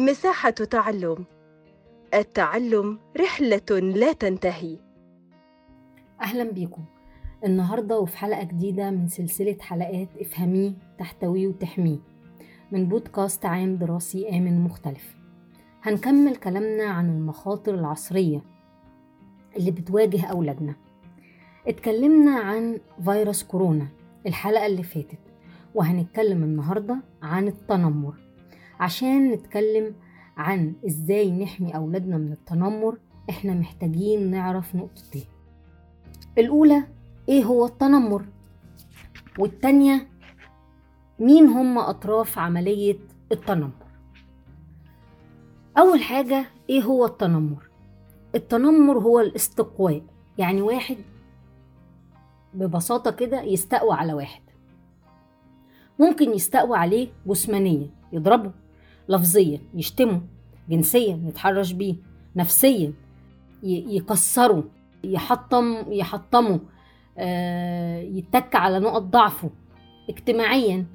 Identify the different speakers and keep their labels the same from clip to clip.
Speaker 1: مساحة تعلم. التعلم رحلة لا تنتهي.
Speaker 2: أهلا بيكم. النهاردة وفي حلقة جديدة من سلسلة حلقات افهميه تحتويه وتحميه. من بودكاست عام دراسي آمن مختلف. هنكمل كلامنا عن المخاطر العصرية اللي بتواجه أولادنا. اتكلمنا عن فيروس كورونا الحلقة اللي فاتت وهنتكلم النهاردة عن التنمر. عشان نتكلم عن إزاي نحمي أولادنا من التنمر إحنا محتاجين نعرف نقطتين الأولى إيه هو التنمر؟ والتانية مين هم أطراف عملية التنمر؟ أول حاجة إيه هو التنمر؟ التنمر هو الاستقواء. يعني واحد ببساطة كده يستقوى على واحد. ممكن يستقوى عليه جسمانيا يضربه. لفظيا يشتمه جنسيا يتحرش بيه نفسيا يكسره يحطم يحطمه آه، يتك على نقط ضعفه. اجتماعيا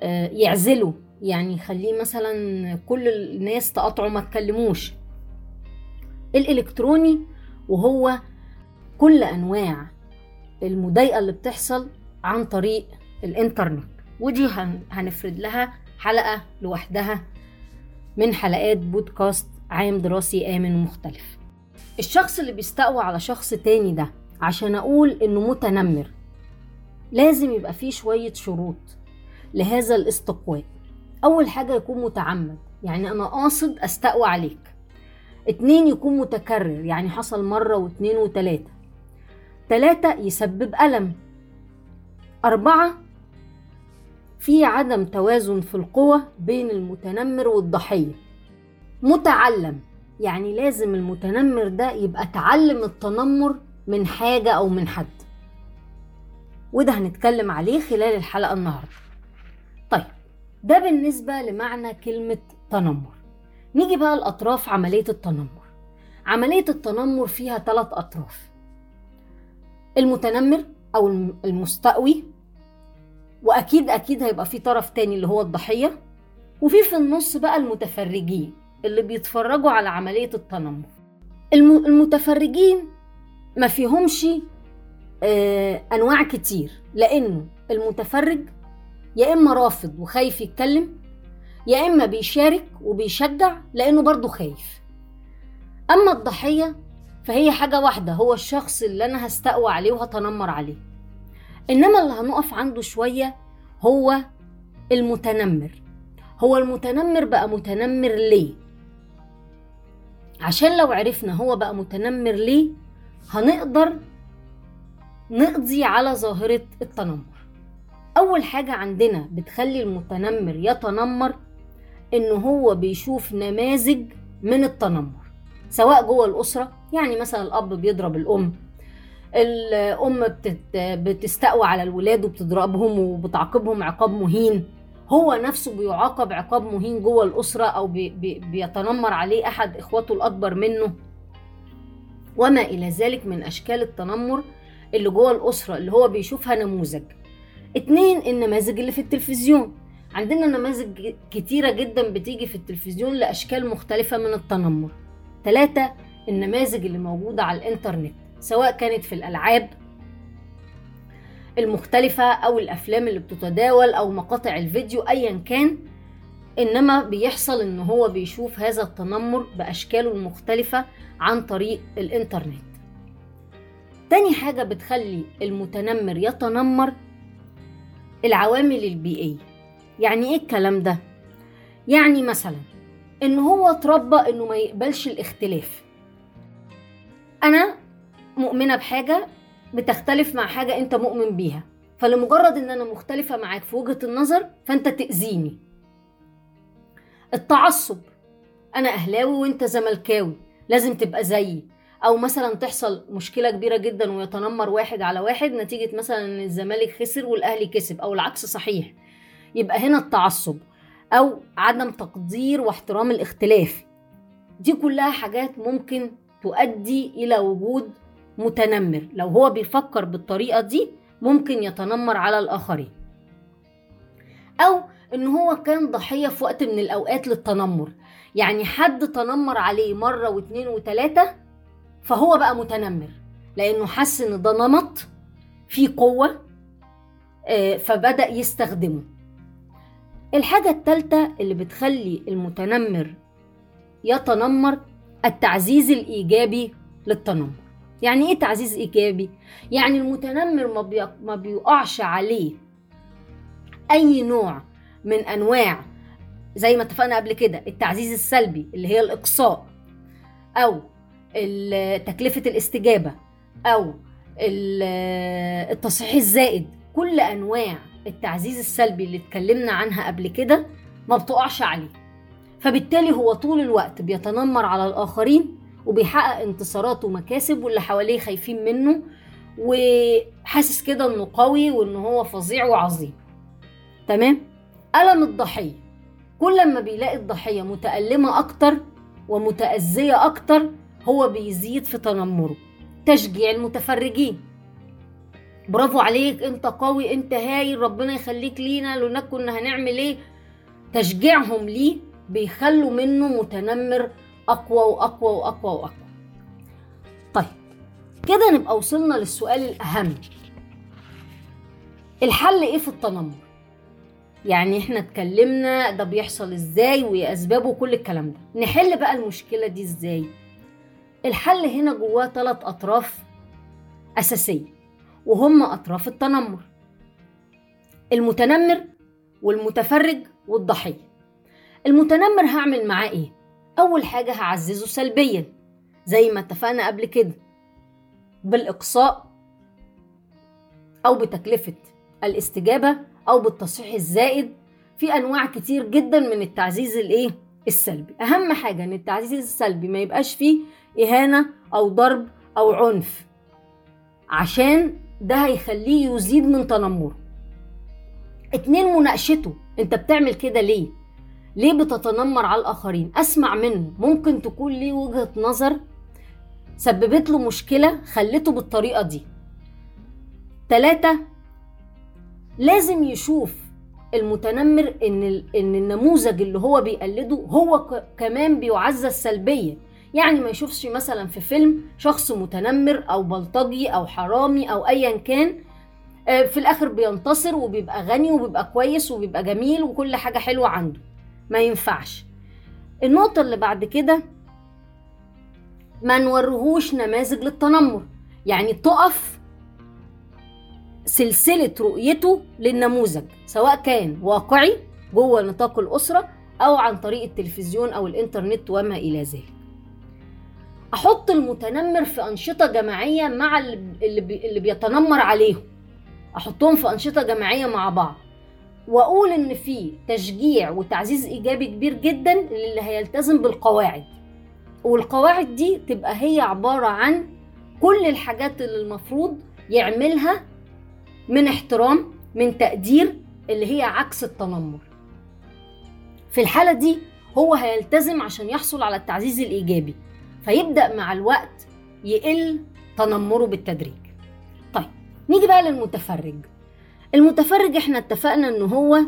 Speaker 2: آه، يعزله يعني يخليه مثلا كل الناس تقاطعه ما تكلموش. الإلكتروني وهو كل أنواع المضايقة اللي بتحصل عن طريق الإنترنت. ودي هنفرد لها حلقة لوحدها من حلقات بودكاست عام دراسي آمن مختلف. الشخص اللي بيستقوى على شخص تاني ده عشان أقول إنه متنمر لازم يبقى فيه شوية شروط لهذا الاستقواء أول حاجة يكون متعمد يعني أنا قاصد أستقوى عليك. اتنين يكون متكرر يعني حصل مرة واتنين وتلاتة. تلاتة يسبب ألم. أربعة في عدم توازن في القوة بين المتنمر والضحية. متعلم يعني لازم المتنمر ده يبقى تعلم التنمر من حاجة أو من حد. وده هنتكلم عليه خلال الحلقة النهاردة. طيب ده بالنسبة لمعنى كلمة تنمر. نيجي بقى لأطراف عملية التنمر. عملية التنمر فيها ثلاث أطراف. المتنمر أو المستقوي وأكيد أكيد هيبقى في طرف تاني اللي هو الضحية وفي في النص بقى المتفرجين اللي بيتفرجوا على عملية التنمر. المتفرجين ما فيهمش آه أنواع كتير لأنه المتفرج يا إما رافض وخايف يتكلم يا إما بيشارك وبيشجع لأنه برضه خايف. أما الضحية فهي حاجة واحدة هو الشخص اللي أنا هستقوى عليه وهتنمر عليه. إنما اللي هنقف عنده شوية هو المتنمر. هو المتنمر بقى متنمر ليه؟ عشان لو عرفنا هو بقى متنمر ليه هنقدر نقضي على ظاهرة التنمر. أول حاجة عندنا بتخلي المتنمر يتنمر إن هو بيشوف نماذج من التنمر سواء جوه الأسرة يعني مثلا الأب بيضرب الأم الأم. بتستقوى على الولاد وبتضربهم وبتعاقبهم عقاب مهين. هو نفسه بيعاقب عقاب مهين جوه الأسرة أو بي... بي... بيتنمر عليه أحد إخواته الأكبر منه. وما إلى ذلك من أشكال التنمر اللي جوه الأسرة اللي هو بيشوفها نموذج. اتنين النماذج اللي في التلفزيون. عندنا نماذج كتيرة جدا بتيجي في التلفزيون لأشكال مختلفة من التنمر. ثلاثة النماذج اللي موجودة على الإنترنت. سواء كانت في الألعاب المختلفة أو الأفلام اللي بتتداول أو مقاطع الفيديو أيا كان. إنما بيحصل إن هو بيشوف هذا التنمر بأشكاله المختلفة عن طريق الإنترنت. تاني حاجة بتخلي المتنمر يتنمر العوامل البيئية يعني إيه الكلام ده؟ يعني مثلا إن هو اتربى إنه ما يقبلش الاختلاف. أنا مؤمنة بحاجة بتختلف مع حاجة أنت مؤمن بيها. فلمجرد إن أنا مختلفة معاك في وجهة النظر فأنت تأذيني. التعصب أنا أهلاوي وأنت زملكاوي لازم تبقى زيي. أو مثلا تحصل مشكلة كبيرة جدا ويتنمر واحد على واحد نتيجة مثلا إن الزمالك خسر والأهلي كسب أو العكس صحيح. يبقى هنا التعصب أو عدم تقدير واحترام الاختلاف. دي كلها حاجات ممكن تؤدي إلى وجود متنمر. لو هو بيفكر بالطريقة دي ممكن يتنمر على الآخرين. أو إن هو كان ضحية في وقت من الأوقات للتنمر. يعني حد تنمر عليه مرة واتنين وتلاتة فهو بقى متنمر. لأنه حس إن ده نمط فيه قوة آه، فبدأ يستخدمه. الحاجة الثالثه اللي بتخلي المتنمر يتنمر التعزيز الإيجابي للتنمر. يعني إيه تعزيز إيجابي؟ يعني المتنمر ما, بي... ما بيقعش عليه أي نوع من أنواع زي ما اتفقنا قبل كده التعزيز السلبي اللي هي الإقصاء أو تكلفة الاستجابة أو ال- التصحيح الزائد. كل أنواع التعزيز السلبي اللي اتكلمنا عنها قبل كده ما بتقعش عليه. فبالتالي هو طول الوقت بيتنمر على الآخرين وبيحقق انتصارات ومكاسب واللي حواليه خايفين منه وحاسس كده إنه قوي وان هو فظيع وعظيم. تمام؟ ألم الضحية. كل ما بيلاقي الضحية متألمة أكتر ومتأذية أكتر هو بيزيد في تنمره. تشجيع المتفرجين. برافو عليك أنت قوي أنت هايل ربنا يخليك لينا لولا كنا هنعمل إيه؟ تشجيعهم ليه بيخلوا منه متنمر أقوى وأقوى وأقوى وأقوى. طيب كده نبقى وصلنا للسؤال الأهم. الحل إيه في التنمر؟ يعني إحنا اتكلمنا ده بيحصل إزاي وايه أسبابه وكل الكلام ده. نحل بقى المشكلة دي إزاي؟ الحل هنا جواه ثلاث أطراف أساسية وهم أطراف التنمر. المتنمر والمتفرج والضحيه المتنمر هعمل معاه إيه؟ أول حاجة هعززه سلبيا زي ما اتفقنا قبل كده بالإقصاء أو بتكلفة الاستجابة أو بالتصحيح الزائد. في أنواع كتير جدا من التعزيز الإيه؟ السلبي. أهم حاجة إن التعزيز السلبي ما يبقاش فيه إهانة أو ضرب أو عنف عشان ده هيخليه يزيد من تنمره. اتنين مناقشته. أنت بتعمل كده ليه؟ ليه بتتنمر على الآخرين؟ أسمع منه. ممكن تكون ليه وجهة نظر سببت له مشكلة خلته بالطريقة دي. تلاتة لازم يشوف المتنمر إن إن النموذج اللي هو بيقلده هو كمان بيعزز سلبيا يعني ما يشوفش مثلا في فيلم شخص متنمر أو بلطجي أو حرامي أو ايا كان آه، في الآخر بينتصر وبيبقى غني وبيبقى كويس وبيبقى جميل وكل حاجة حلوة عنده. ما ينفعش. النقطة اللي بعد كده ما نوريهوش نماذج للتنمر. يعني تقف سلسلة رؤيته للنموذج سواء كان واقعي جوه نطاق الأسرة أو عن طريق التلفزيون أو الإنترنت وما إلى ذلك. أحط المتنمر في أنشطة جماعية مع اللي بيتنمر عليهم. أحطهم في أنشطة جماعية مع بعض. وأقول إن في تشجيع وتعزيز إيجابي كبير جدا للي هيلتزم بالقواعد. والقواعد دي تبقى هي عبارة عن كل الحاجات اللي المفروض يعملها من احترام من تقدير اللي هي عكس التنمر. في الحالة دي هو هيلتزم عشان يحصل على التعزيز الإيجابي فيبدأ مع الوقت يقل تنمره بالتدريج. طيب نيجي بقى للمتفرج. المتفرج إحنا اتفقنا ان هو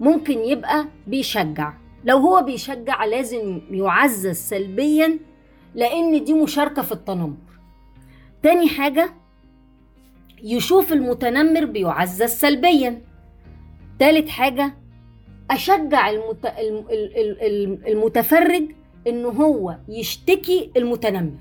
Speaker 2: ممكن يبقى بيشجع. لو هو بيشجع لازم يعزز سلبيا لأن دي مشاركة في التنمر. تاني حاجة يشوف المتنمر بيعزز سلبيا. تالت حاجة أشجع المت... الم- ال- ال- ال- المتفرج إن هو يشتكي المتنمر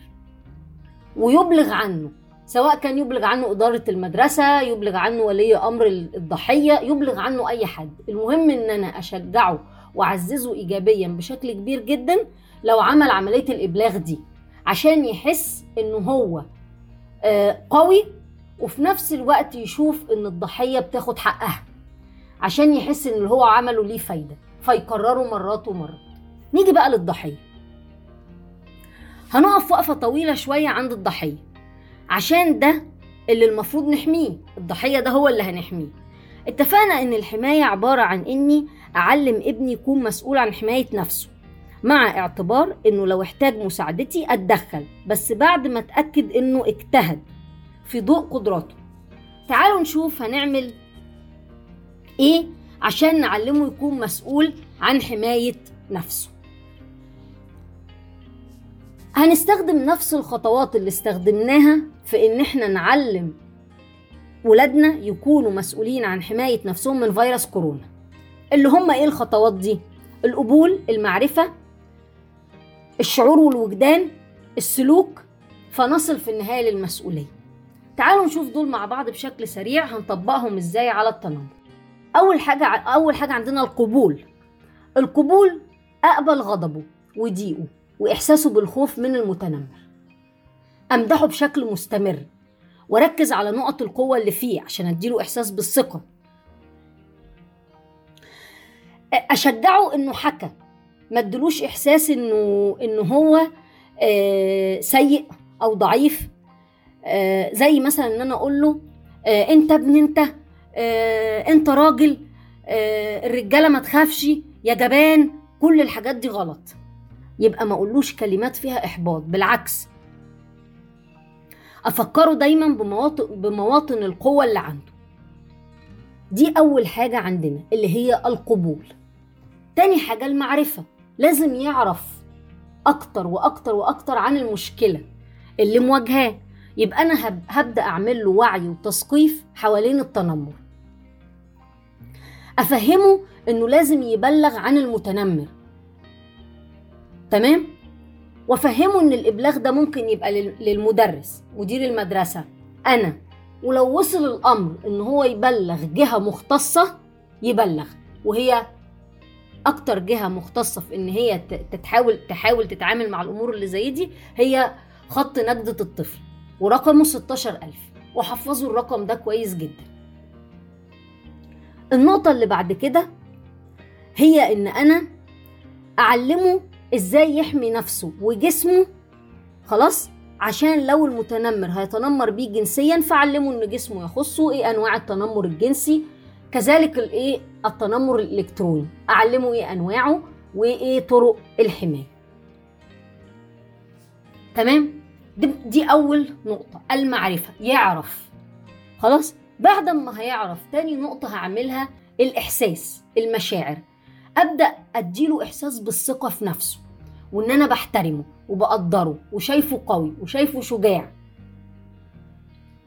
Speaker 2: ويبلغ عنه. سواء كان يبلغ عنه إدارة المدرسة يبلغ عنه ولي أمر الضحية يبلغ عنه أي حد. المهم إن أنا أشجعه وأعززه إيجابيا بشكل كبير جدا لو عمل عملية الإبلاغ دي عشان يحس إنه هو آه، قوي وفي نفس الوقت يشوف إن الضحية بتاخد حقها. عشان يحس إن اللي هو عمله ليه فايدة فيكرره مرات ومرات. نيجي بقى للضحية. هنقف وقفة طويلة شوية عند الضحية. عشان ده اللي المفروض نحميه. الضحية ده هو اللي هنحميه. اتفقنا إن الحماية عبارة عن إني أعلم ابني يكون مسؤول عن حماية نفسه مع اعتبار إنه لو احتاج مساعدتي أتدخل بس بعد ما أتأكد إنه اجتهد في ضوء قدراته. تعالوا نشوف هنعمل إيه عشان نعلمه يكون مسؤول عن حماية نفسه. هنستخدم نفس الخطوات اللي استخدمناها في إن إحنا نعلم ولادنا يكونوا مسؤولين عن حماية نفسهم من فيروس كورونا. اللي هم إيه الخطوات دي؟ القبول المعرفة الشعور والوجدان السلوك فنصل في النهاية للمسؤولية. تعالوا نشوف دول مع بعض بشكل سريع هنطبقهم إزاي على التنمر. أول حاجة أول حاجة عندنا القبول. القبول أقبل غضبه وضيقه وإحساسه بالخوف من المتنمر. أمدحه بشكل مستمر. واركز على نقط القوة اللي فيه عشان أديله إحساس بالثقة. أشجعه إنه حكى. ما ادلوش إحساس إنه إنه هو آه سيء أو ضعيف. آه زي مثلا إن أنا أقول له آه أنت ابن أنت آه أنت راجل الرجالة ما تخافش يا جبان كل الحاجات دي غلط. يبقى ما اقولوش كلمات فيها احباط بالعكس. افكره دايما بمواطن بمواطن القوة اللي عنده. دي أول حاجة عندنا اللي هي القبول. تاني حاجة المعرفة. لازم يعرف أكتر وأكتر وأكتر عن المشكلة اللي مواجهاه. يبقى أنا هب- هبدأ أعمل له وعي وتثقيف حوالين التنمر. أفهمه إنه لازم يبلغ عن المتنمر. تمام؟ وافهمه إن الإبلاغ ده ممكن يبقى لل- للمدرس مدير المدرسة. أنا ولو وصل الأمر إن هو يبلغ جهة مختصة يبلغ. وهي أكتر جهة مختصة في إن هي تتحاول تحاول تتعامل مع الأمور اللي زي دي هي خط نجدة الطفل ورقمه 16000 وحفظوا الرقم ده كويس جدا. النقطة اللي بعد كده هي إن أنا أعلمه إزاي يحمي نفسه وجسمه؟ خلاص؟ عشان لو المتنمر هيتنمر بيه جنسيا فعلمه إن جسمه يخصه إيه أنواع التنمر الجنسي. كذلك الإيه؟ التنمر الإلكتروني. أعلمه إيه أنواعه وإيه طرق الحماية. تمام؟ دي, دي أول نقطة المعرفة يعرف. خلاص؟ بعد ما هيعرف تاني نقطة هعملها الإحساس المشاعر. أبدأ أديله إحساس بالثقة في نفسه وإن أنا بحترمه وبقدره وشايفه قوي وشايفه شجاع.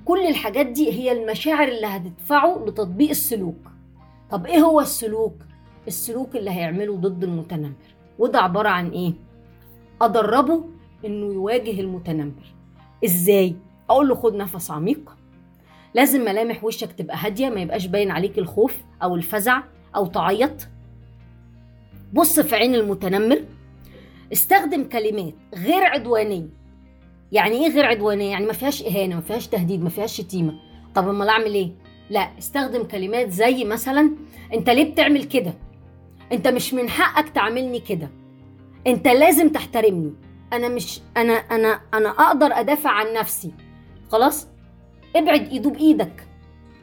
Speaker 2: كل الحاجات دي هي المشاعر اللي هتدفعه لتطبيق السلوك. طب إيه هو السلوك؟ السلوك اللي هيعمله ضد المتنمر. وده عبارة عن إيه؟ أدربه إنه يواجه المتنمر. إزاي؟ أقول له خد نفس عميق. لازم ملامح وشك تبقى هادية ما يبقاش باين عليك الخوف أو الفزع أو تعيط. بص في عين المتنمر. استخدم كلمات غير عدوانية. يعني إيه غير عدوانية؟ يعني ما فيهاش إهانة ما فيهاش تهديد ما فيهاش شتيمة. طب أمال أعمل إيه؟ لا استخدم كلمات زي مثلا أنت ليه بتعمل كده؟ أنت مش من حقك تعاملني كده. أنت لازم تحترمني. أنا مش أنا أنا أنا أقدر أدافع عن نفسي. خلاص؟ ابعد ايده بايدك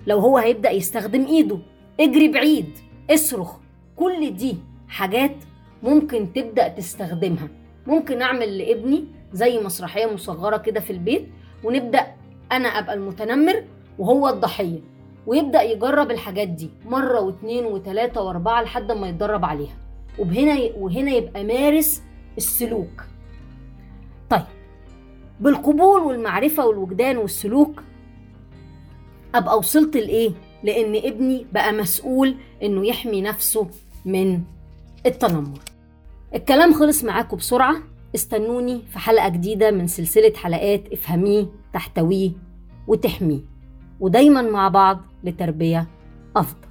Speaker 2: لو هو هيبدأ يستخدم إيده اجري بعيد اصرخ. كل دي حاجات ممكن تبدأ تستخدمها. ممكن أعمل لابني زي مسرحية مصغرة كده في البيت ونبدأ أنا أبقى المتنمر وهو الضحية ويبدأ يجرب الحاجات دي مرة واثنين وثلاثه وأربعة لحد ما يتدرب عليها. وبهنا وهنا يبقى مارس السلوك. طيب بالقبول والمعرفة والوجدان والسلوك أبقى وصلت لإيه؟ لأن ابني بقى مسؤول إنه يحمي نفسه من التنمر. الكلام خلص معاكم بسرعة. استنوني في حلقة جديدة من سلسلة حلقات افهميه تحتويه وتحميه. ودايما مع بعض لتربية أفضل.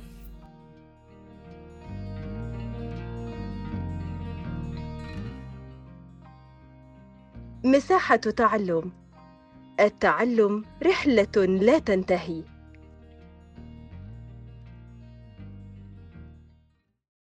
Speaker 1: مساحة تعلم. التعلم رحلة لا تنتهي.